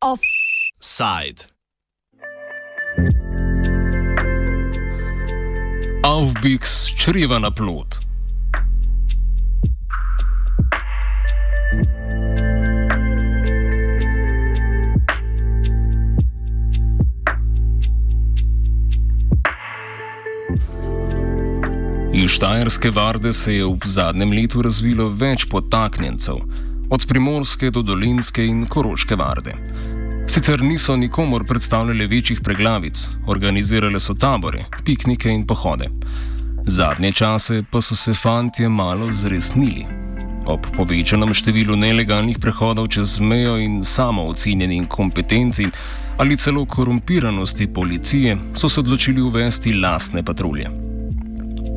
Offside. Aufbix čreva na plot. Štajerske varde se je v zadnjem letu razvilo več potaknjencev, od primorske do dolinske in koroške varde. Sicer niso nikomor predstavljali večjih preglavic, organizirale so tabore, piknike in pohode. Zadnje čase pa so se fantje malo zresnili. Ob povečanem številu nelegalnih prehodov čez mejo in samo ocenjeni kompetenci ali celo korumpiranosti policije so se odločili uvesti lastne patrulje.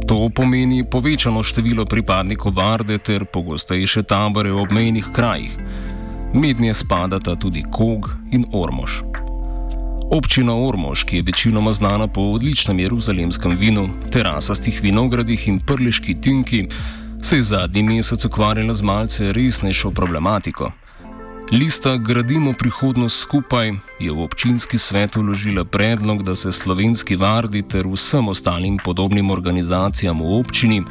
To pomeni povečano število pripadnikov varde ter pogostejše tabore v obmejnih krajih. Mednje spadata tudi Kog in Ormož. Občina Ormož, ki je večinoma znana po odličnem jeruzalemskem vinu, terasastih vinogradih in prliški tinki, se je zadnji mesec ukvarjala z malce resnejšo problematiko. Lista Gradimo prihodnost skupaj je v občinski svet uložila predlog, da se slovenski vardi ter vsem ostalim podobnim organizacijam v občini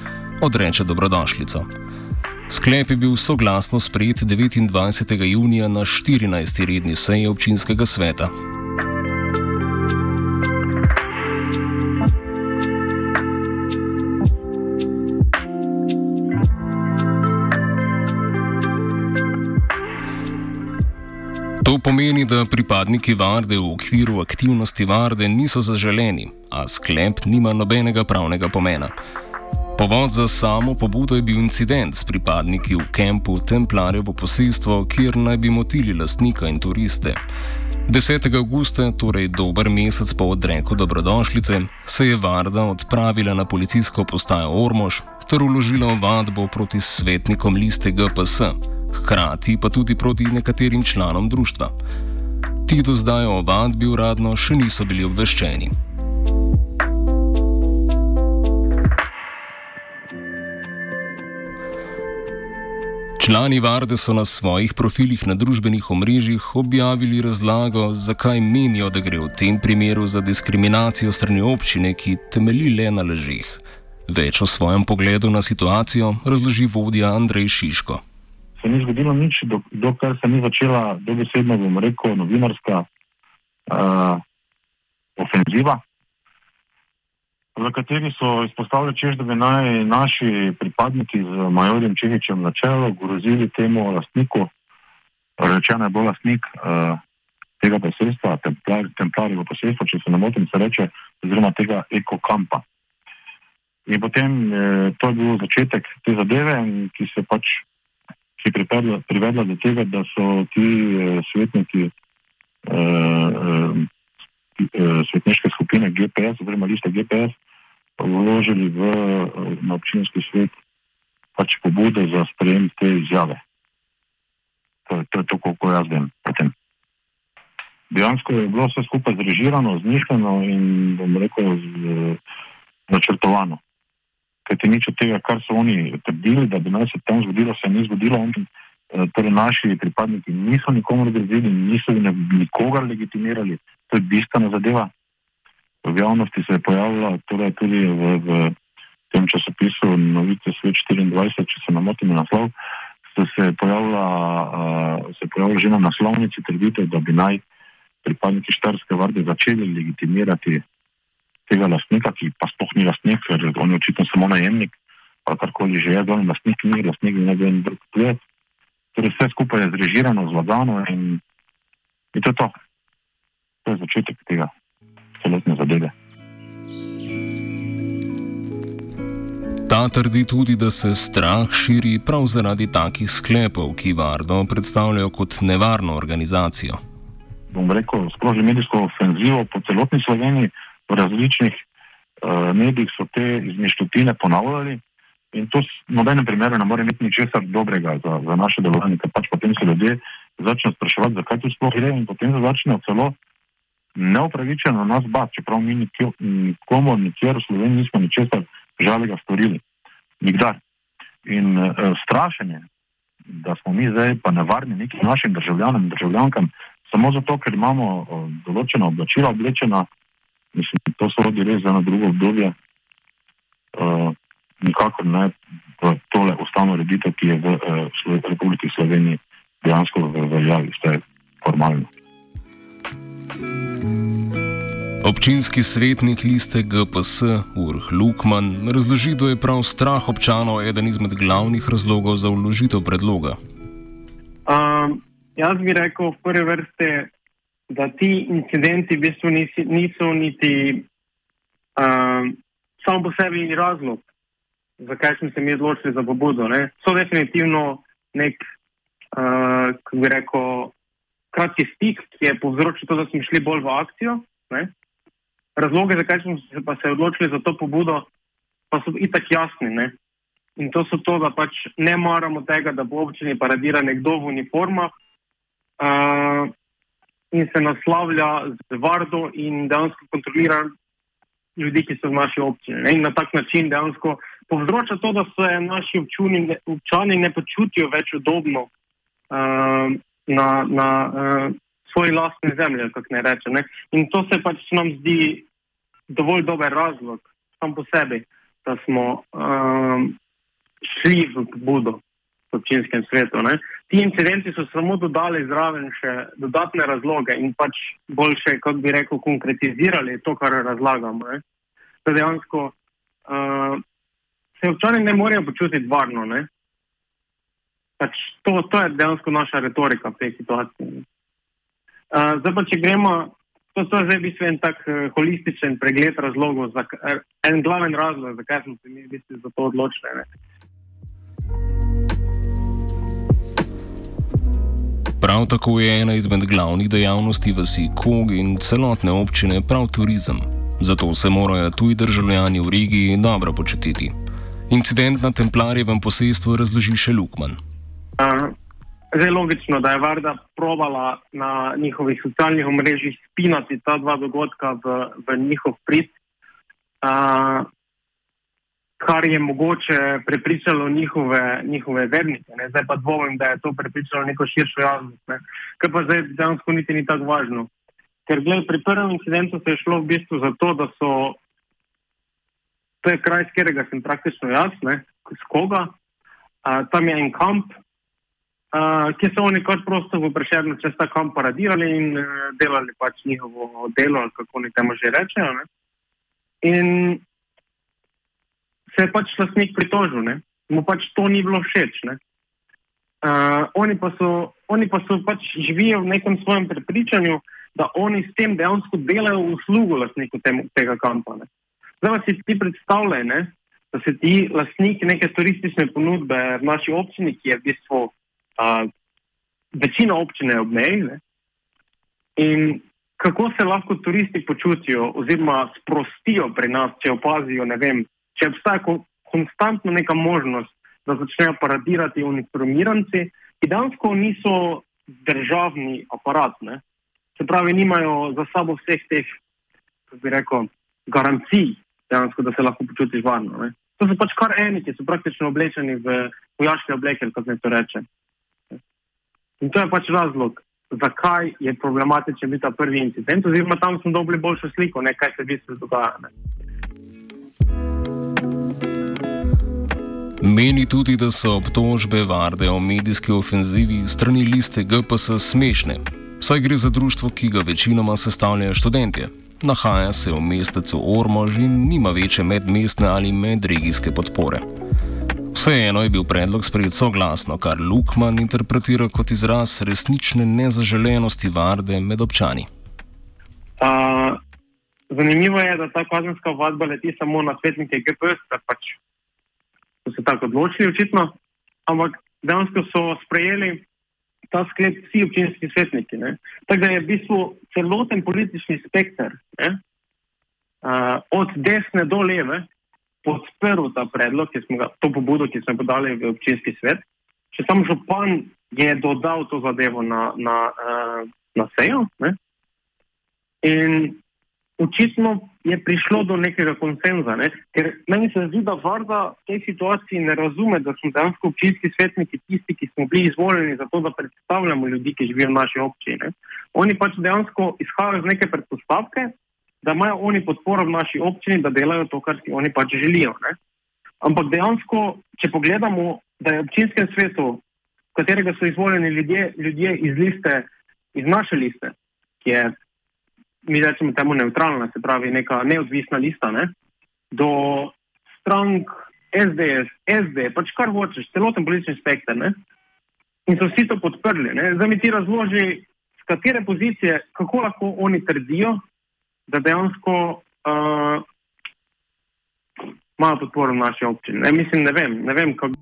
odreče dobrodošljico. Sklep je bil soglasno sprejet 29. junija na 14. redni seji občinskega sveta. To pomeni, da pripadniki varde v okviru aktivnosti varde niso zaželeni, a sklep nima nobenega pravnega pomena. Povod za samo pobudo je bil incident s pripadniki v kampu Templarjevo posestvo, kjer naj bi motili lastnika in turiste. 10. augusta, torej dober mesec po odreku dobrodošlice, se je Varda odpravila na policijsko postajo Ormož ter uložila vadbo proti svetnikom liste GPS hkrati pa tudi proti nekaterim članom društva. Ti do zdaj o vadbi uradno še niso bili obveščeni. Člani Varde so na svojih profilih na družbenih omrežjih objavili razlago, zakaj menijo, da gre v tem primeru za diskriminacijo strani občine, ki temelji le na ležih. Več o svojem pogledu na situacijo razloži vodja Andrej Šiško se ni zgodilo nič, dokler se ni začela dobesedno, bom rekel, novinarska uh, ofenziva, v kateri so izpostavili, češ, da bi naj naši pripadniki z Majorjem Čehičem na čelu grozili temu lastniku, rečeno je bo lastnik uh, tega posestva, templarjega posestva, če se ne motim, se reče, oziroma tega ekokampa. In potem eh, to je bil začetek te zadeve, ki se pač privedla, privedla do tega, da so ti uh, svetniki uh, uh, svetniške skupine GPS, oziroma liste GPS, vložili v, na občinski svet pač pobude za sprejem te izjave. To, je to, kako jaz vem. Potem. Dejansko je bilo vse skupaj zrežirano, zmišljeno in, bom rekel, z, načrtovano kajti nič od tega, kar so oni trdili, da bi naj se tam zgodilo, se ni zgodilo. Oni, eh, torej naši pripadniki niso nikomu grozili, niso nikogar legitimirali, to je bistvena zadeva. V javnosti se je pojavila torej tudi v, v tem časopisu Novice Svet 24, če se namotim naslov, se je pojavila, uh, se je pojavila že na naslovnici trditev, da bi naj pripadniki Štarske varde začeli legitimirati tega lastnika, ki pa sploh ni lastnik, ker on je očitno samo najemnik, ali karkoli že je, da on lastnik ni, lastnik ni nekdo drug tujec. Torej vse skupaj je zrežirano, zlagano in, in to je to. To je začetek tega celotne zadeve. Ta trdi tudi, da se strah širi prav zaradi takih sklepov, ki Vardo predstavljajo kot nevarno organizacijo. Bom rekel, sprožil medijsko ofenzivo po celotni Sloveniji v različnih uh, medijih so te izmišljotine ponavljali in to v nobenem primeru ne more imeti ničesar dobrega za, za naše delovanje, ker pač potem se ljudje začnejo spraševati, zakaj tu sploh gre in potem se začnejo celo neupravičeno nas bat, čeprav mi nikomu nikjer v Sloveniji nismo ničesar žalega storili. Nikdar. In uh, strašenje, da smo mi zdaj pa nevarni nekim našim državljanom in državljankam, samo zato, ker imamo uh, določena oblačila oblečena, mislim, to so rodi res za eno drugo obdobje, uh, nikakor ne tole ustavno reditev, ki je v uh, Republiki Sloveniji dejansko v veljavi, vse formalno. Občinski svetnik liste GPS Urh Lukman razloži, da je prav strah občanov eden izmed glavnih razlogov za vložitev predloga. Um, jaz bi rekel v prvi vrsti, da ti incidenti v bistvu nisi, niso niti um, samo po sebi razlog, zakaj smo se mi odločili za pobudo. Ne? So definitivno nek, uh, kako bi rekel, kratki stik, ki je povzročil to, da smo šli bolj v akcijo. Ne? Razloge, zakaj smo se pa se odločili za to pobudo, pa so itak jasni. Ne? In to so to, da pač ne maramo tega, da bo občini paradira nekdo v uniformah uh, in se naslavlja z vardo in dejansko kontrolira ljudi, ki so v naši občini. Ne? In na tak način dejansko povzroča to, da se naši občuni, občani ne počutijo več udobno uh, na, na uh, svoji lastni zemlji, kako ne reče. Ne? In to se pač nam zdi dovolj dober razlog, sam po sebi, da smo um, šli v pobudo v občinskem svetu. Ne. Ti incidenti so samo dodali zraven še dodatne razloge in pač boljše, kako bi rekel, konkretizirali to, kar razlagamo. Ne. Da dejansko uh, se občani ne morejo počutiti varno. Pač to, to je dejansko naša retorika v tej situaciji. Uh, zdaj pa, če gremo To, to je zdaj v bistvu en tak uh, holističen pregled razlogov, za, en glaven razlog, zakaj smo se mi v bistvu za to odločili. Ne. Prav tako je ena izmed glavnih dejavnosti vsi Kog in celotne občine prav turizem. Zato se morajo tuji državljani v regiji dobro počutiti. Incident na Templarjevem posestvu razloži še Lukman. Uh, Zelo logično, da je Varda provala na njihovih socialnih omrežjih spinati ta dva dogodka v, v njihov prid, uh, kar je mogoče prepričalo njihove, njihove vernike. Ne? Zdaj pa dvomim, da je to prepričalo neko širšo javnost, ne? kar pa zdaj dejansko niti ni tako važno. Ker gled, pri prvem incidentu se je šlo v bistvu za to, da so, to je kraj, z katerega sem praktično jaz, ne? z koga, uh, tam je en kamp ki so oni kot prosto v prešerno čez ta kamp paradirali in uh, delali pač njihovo delo, kako oni temu že rečejo. Ne? In se je pač lastnik pritožil, ne? mu pač to ni bilo všeč. Uh, oni, pa so, oni pa so pač živijo v nekem svojem prepričanju, da oni s tem dejansko delajo uslugo lastniku temu, tega kampa. Ne? Zdaj si ti predstavljaj, ne? da se ti lastniki neke turistične ponudbe v naši občini, ki je v bistvu večina občine ob meji. In kako se lahko turisti počutijo, oziroma sprostijo pri nas, če opazijo, vem, če obstaja konstantno neka možnost, da začnejo paradirati uniformiranci, ki dejansko niso državni aparat. Ne? Se pravi, nimajo za sabo vseh teh, kako bi rekel, garancij, dejansko, da se lahko počutiš varno. Ne? To so pač kar eni, ki so praktično oblečeni v vojaške obleke, kako se to reče. In to je pač razlog, zakaj je problematičen biti ta prvi incident, oziroma tam smo dobili boljšo sliko, ne, kaj se v bistvu dogaja. Ne. Meni tudi, da so obtožbe Varde o medijski ofenzivi strani liste GPS smešne, saj gre za društvo, ki ga večinoma sestavljajo študentje. Nahaja se v mestecu Ormož in nima večje medmestne ali medregijske podpore. Vseeno je bil predlog sprejet soglasno, kar Lukman interpretira kot izraz resnične nezaželenosti varde med občani. Uh, zanimivo je, da ta kazenska vadba leti samo na svetnike GPS, da pač so se tako odločili, očitno, ampak dejansko so sprejeli ta sklep vsi občinski svetniki. Tako da je v bistvu celoten politični spekter, uh, od desne do leve, podprl ta predlog, ga, to pobudo, ki smo podali v občinski svet. Če sam župan je dodal to zadevo na, na, uh, na sejo. Ne? In očitno je prišlo do nekega konsenza, ne? ker meni se zdi, da Varda v tej situaciji ne razume, da smo dejansko občinski svetniki tisti, ki smo bili izvoljeni za to, da predstavljamo ljudi, ki živijo v naši občini. Oni pač dejansko izhajajo iz neke predpostavke, da imajo oni podporo v naši občini, da delajo to, kar si oni pač želijo. Ne? Ampak dejansko, če pogledamo, da je v občinskem svetu, v katerega so izvoljeni ljudje, ljudje iz liste, iz naše liste, ki je mi rečemo temu neutralna, se pravi neka neodvisna lista, ne? do strank SDS, SD, pač kar hočeš, celoten politični spektr. Ne? In so vsi to podprli. Ne? Zdaj mi ti razloži, z katere pozicije, kako lahko oni trdijo, da dejansko uh, imajo podporo v naši občini. Ne, mislim, ne vem, ne vem kako.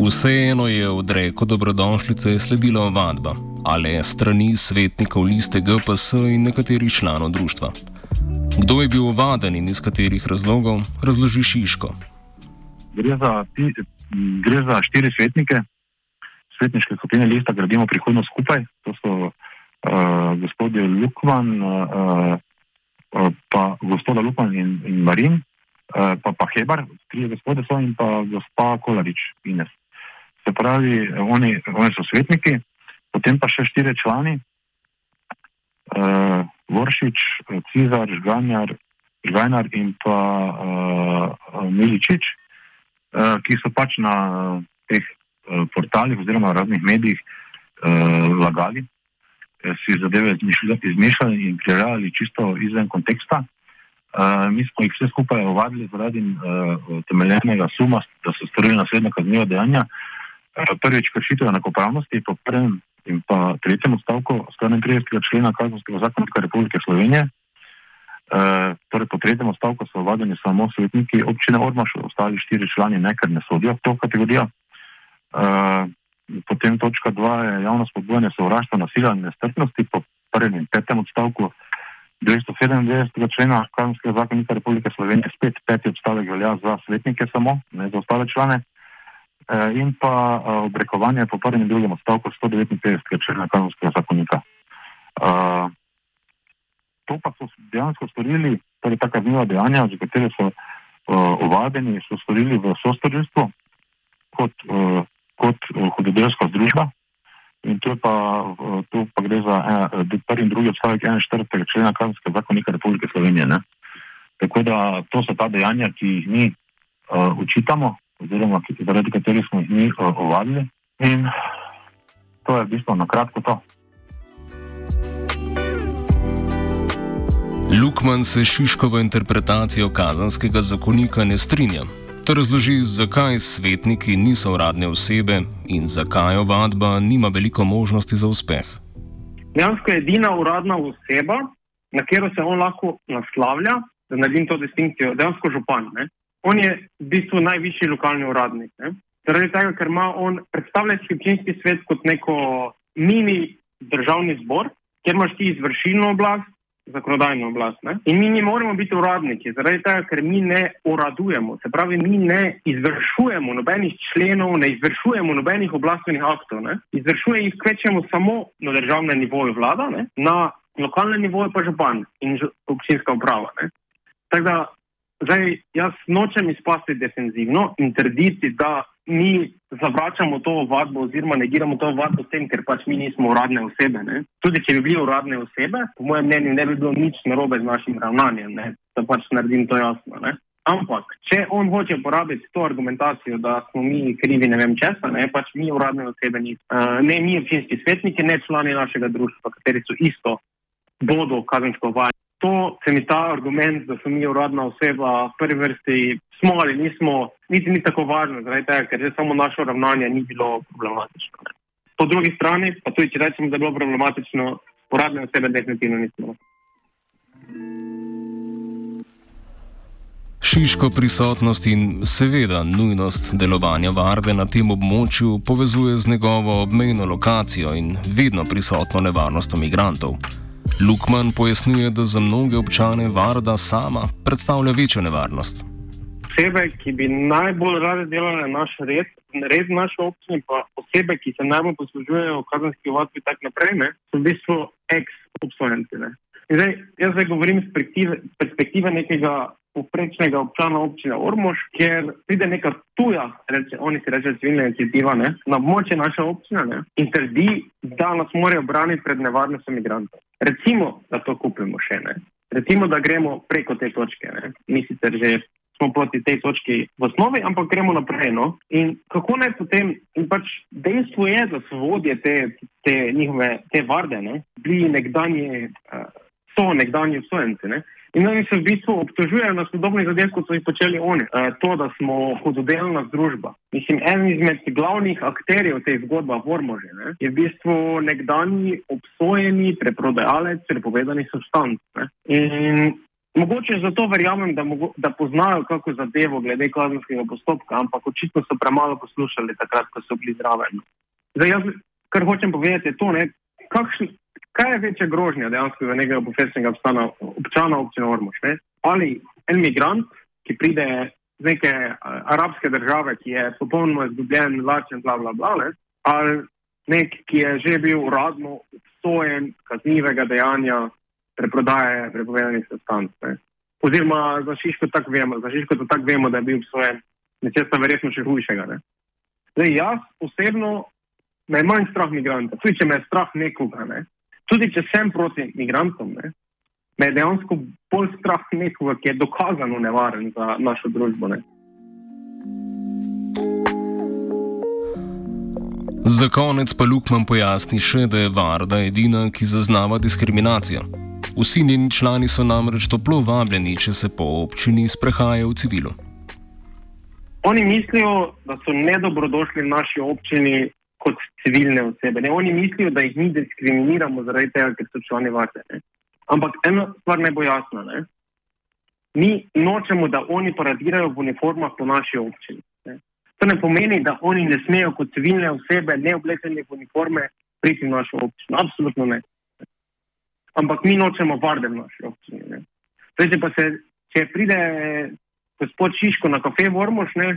Vseeno je od reko dobrodošlice sledila ovadba ali strani svetnikov liste GPS in nekaterih članov društva. Kdo je bil ovaden in iz katerih razlogov, razloži Šiško. Gre za, gre za štiri svetnike, svetniške skupine lista Gradimo prihodnost skupaj. To so uh, gospodje Lukman, uh, uh, pa gospoda Lukman in, in Marin, uh, pa, pa Hebar, tri gospode so in pa gospa Kolarič Ines. Se pravi, oni, oni so svetniki, potem pa še štiri člani, uh, Voršič, Cizar, Žganjar, Žganjar in pa uh, Miličič, uh, ki so pač na uh, teh uh, portalih oziroma raznih medijih uh, lagali, si zadeve izmišljali in prirejali čisto izven konteksta. Uh, mi smo jih vse skupaj ovadili zaradi uh, temeljenega suma, da so storili naslednja kazniva dejanja. Uh, prvič kršitev enakopravnosti, po prvem in pa tretjem odstavku 131. člena Kazenskega zakonika Republike Slovenije. E, torej, po tretjem odstavku so vadeni samo svetniki občine Ormaš, ostali štiri člani ne, ker ne sodijo v to kategorijo. E, potem točka dva je javno spodbujanje sovraštva, nasilja in nestrpnosti po prvem in petem odstavku 297. člena Kazenskega zakonika Republike Slovenije. Spet peti odstavek velja za svetnike samo, ne za ostale člane. Eh, in pa eh, obrekovanje po prvem in drugem odstavku 159. člena kazenskega zakonika. Eh, to pa so dejansko storili, torej ta kazniva dejanja, za katere so ovadeni, so storili v sostorilstvu kot, kot hudodelska združba. In to pa, to pa gre za prvi in drugi odstavek 41. člena kazenskega zakonika Republike Slovenije. Ne? Tako da to so ta dejanja, ki jih mi uh, učitamo oziroma zaradi katerih smo jih mi ovadili. In to je v bistvu na kratko to. Lukman se Šiškovo interpretacijo kazanskega zakonika ne strinja. To razloži, zakaj svetniki niso uradne osebe in zakaj ovadba nima veliko možnosti za uspeh. Dejansko je edina uradna oseba, na katero se on lahko naslavlja, da naredim to distinkcijo, dejansko župan. Ne? On je v bistvu najvišji lokalni uradnik. Zaradi tega, ker ima on predstavljati občinski svet kot neko mini državni zbor, kjer imaš ti izvršilno oblast, zakonodajno oblast. Ne? In mi ne moremo biti uradniki, zaradi tega, ker mi ne uradujemo. Se pravi, mi ne izvršujemo nobenih členov, ne izvršujemo nobenih oblastvenih aktov. Ne? Izvršuje jih kvečemo samo na državnem nivoju vlada, ne? na lokalnem nivoju pa župan in občinska uprava. Tako da Zdaj, jaz nočem izpasti defenzivno in trditi, da mi zavračamo to vadbo oziroma negiramo to vadbo s tem, ker pač mi nismo uradne osebe. Ne? Tudi če bi bili uradne osebe, po mojem mnenju ne bi bilo nič narobe z našim ravnanjem, ne? da pač naredim to jasno. Ne? Ampak, če on hoče uporabiti to argumentacijo, da smo mi krivi ne vem česa, ne pač mi uradne osebe nismo. Uh, ne mi občinski svetniki, ne člani našega društva, kateri so isto bodo kazensko vajeni to se mi ta argument, da so mi uradna oseba v prvi vrsti, smo ali nismo, niti ni tako važno, tega, ker že samo naše ravnanje ni bilo problematično. Po drugi strani, pa tudi če rečemo, da je bilo problematično, uradne osebe definitivno nismo. Šiško prisotnost in seveda nujnost delovanja varde na tem območju povezuje z njegovo obmejno lokacijo in vedno prisotno nevarnostjo migrantov. Lukman pojasnjuje, da za mnoge občane Varda sama predstavlja večjo nevarnost. Osebe, ki bi najbolj rade delale naš red, res v naši občini, pa osebe, ki se najbolj poslužujejo kazenskih ovadb in tako naprej, ne, so v bistvu ex-obsojenci. Zdaj, jaz zdaj govorim iz perspektive, perspektive nekega poprečnega občana občine Ormož, ker pride neka tuja, reče, oni si rečejo civilna inicijativa, ne, na območje naše občine ne, in trdi, da nas morajo braniti pred nevarnostjo migrantov. Recimo, da to kupimo še ne. Recimo, da gremo preko te točke. Ne. Mi sicer že smo proti tej točki v osnovi, ampak gremo naprej. No? In kako naj potem, in pač dejstvo je, da so vodje te, te njihove te varde, ne? bili nekdanji, uh, so nekdanji obsojenci. Ne? In oni se v bistvu obtožujejo na podobnih zadevah, kot so jih počeli oni. E, to, da smo hudodelna združba. Mislim, en izmed glavnih akterjev te zgodbe, Vormože, ne, je v bistvu nekdanji obsojeni preprodajalec prepovedanih substanc. In Mogoče zato verjamem, da, mogo, da poznajo kako zadevo glede kazenskega postopka, ampak očitno so premalo poslušali takrat, ko so bili zraven. Zdaj, jaz, kar hočem povedati, je to, ne, kakšni, kaj je večja grožnja dejansko za nekega profesionalnega obstana, občana občine Ormož. Ne? Ali en migrant, ki pride iz neke arabske države, ki je popolnoma izgubljen, lačen, bla, bla, bla, ne? ali nek, ki je že bil uradno obsojen kaznivega dejanja preprodaje prepovedanih substanc. Oziroma za Šiško tako vemo, za Šiško tako vemo, da je bil obsojen nečesa verjetno še hujšega. Ne? Zdaj, jaz osebno me je manj strah migrantov, tudi če me je strah nekoga, ne? Tudi če sem proti migrantom, ne? me je dejansko bolj strah nekoga, ki je dokazano nevaren za našo družbo. Ne? Za konec pa Lukman pojasni še, da je Varda edina, ki zaznava diskriminacijo. Vsi njeni člani so namreč toplo vabljeni, če se po občini sprehajajo v civilu. Oni mislijo, da so nedobrodošli v naši občini kot civilne osebe. Ne? Oni mislijo, da jih mi diskriminiramo zaradi tega, ker so člani vate. Ne? Ampak ena stvar ne bo jasna. Ne? Mi nočemo, da oni paradirajo v uniformah po naši občini. Ne? To ne pomeni, da oni ne smejo kot civilne osebe, ne oblečene v uniforme, priti v našo občino. Absolutno ne ampak mi nočemo varde v naši občini. Če pa se, če pride gospod Šiško na kafe Vormoš, ne,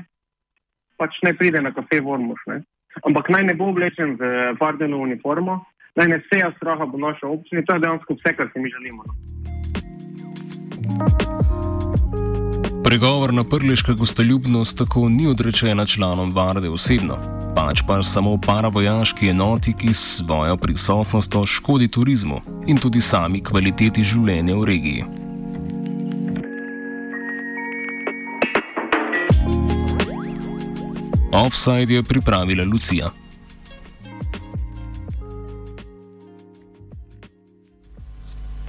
pač ne pride na kafe Vormoš, ne. Ampak naj ne bo oblečen v vardeno uniformo, naj ne seja straha v naši občini, to je dejansko vse, kar si mi želimo. No. Pregovor na prliška gostoljubnost tako ni odrečena članom Varde osebno, pač pa samo paravojaški enoti, ki s svojo prisotnostjo škodi turizmu in tudi sami kvaliteti življenja v regiji. Offside je pripravila Lucija.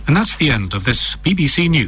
And that's the end of this BBC News.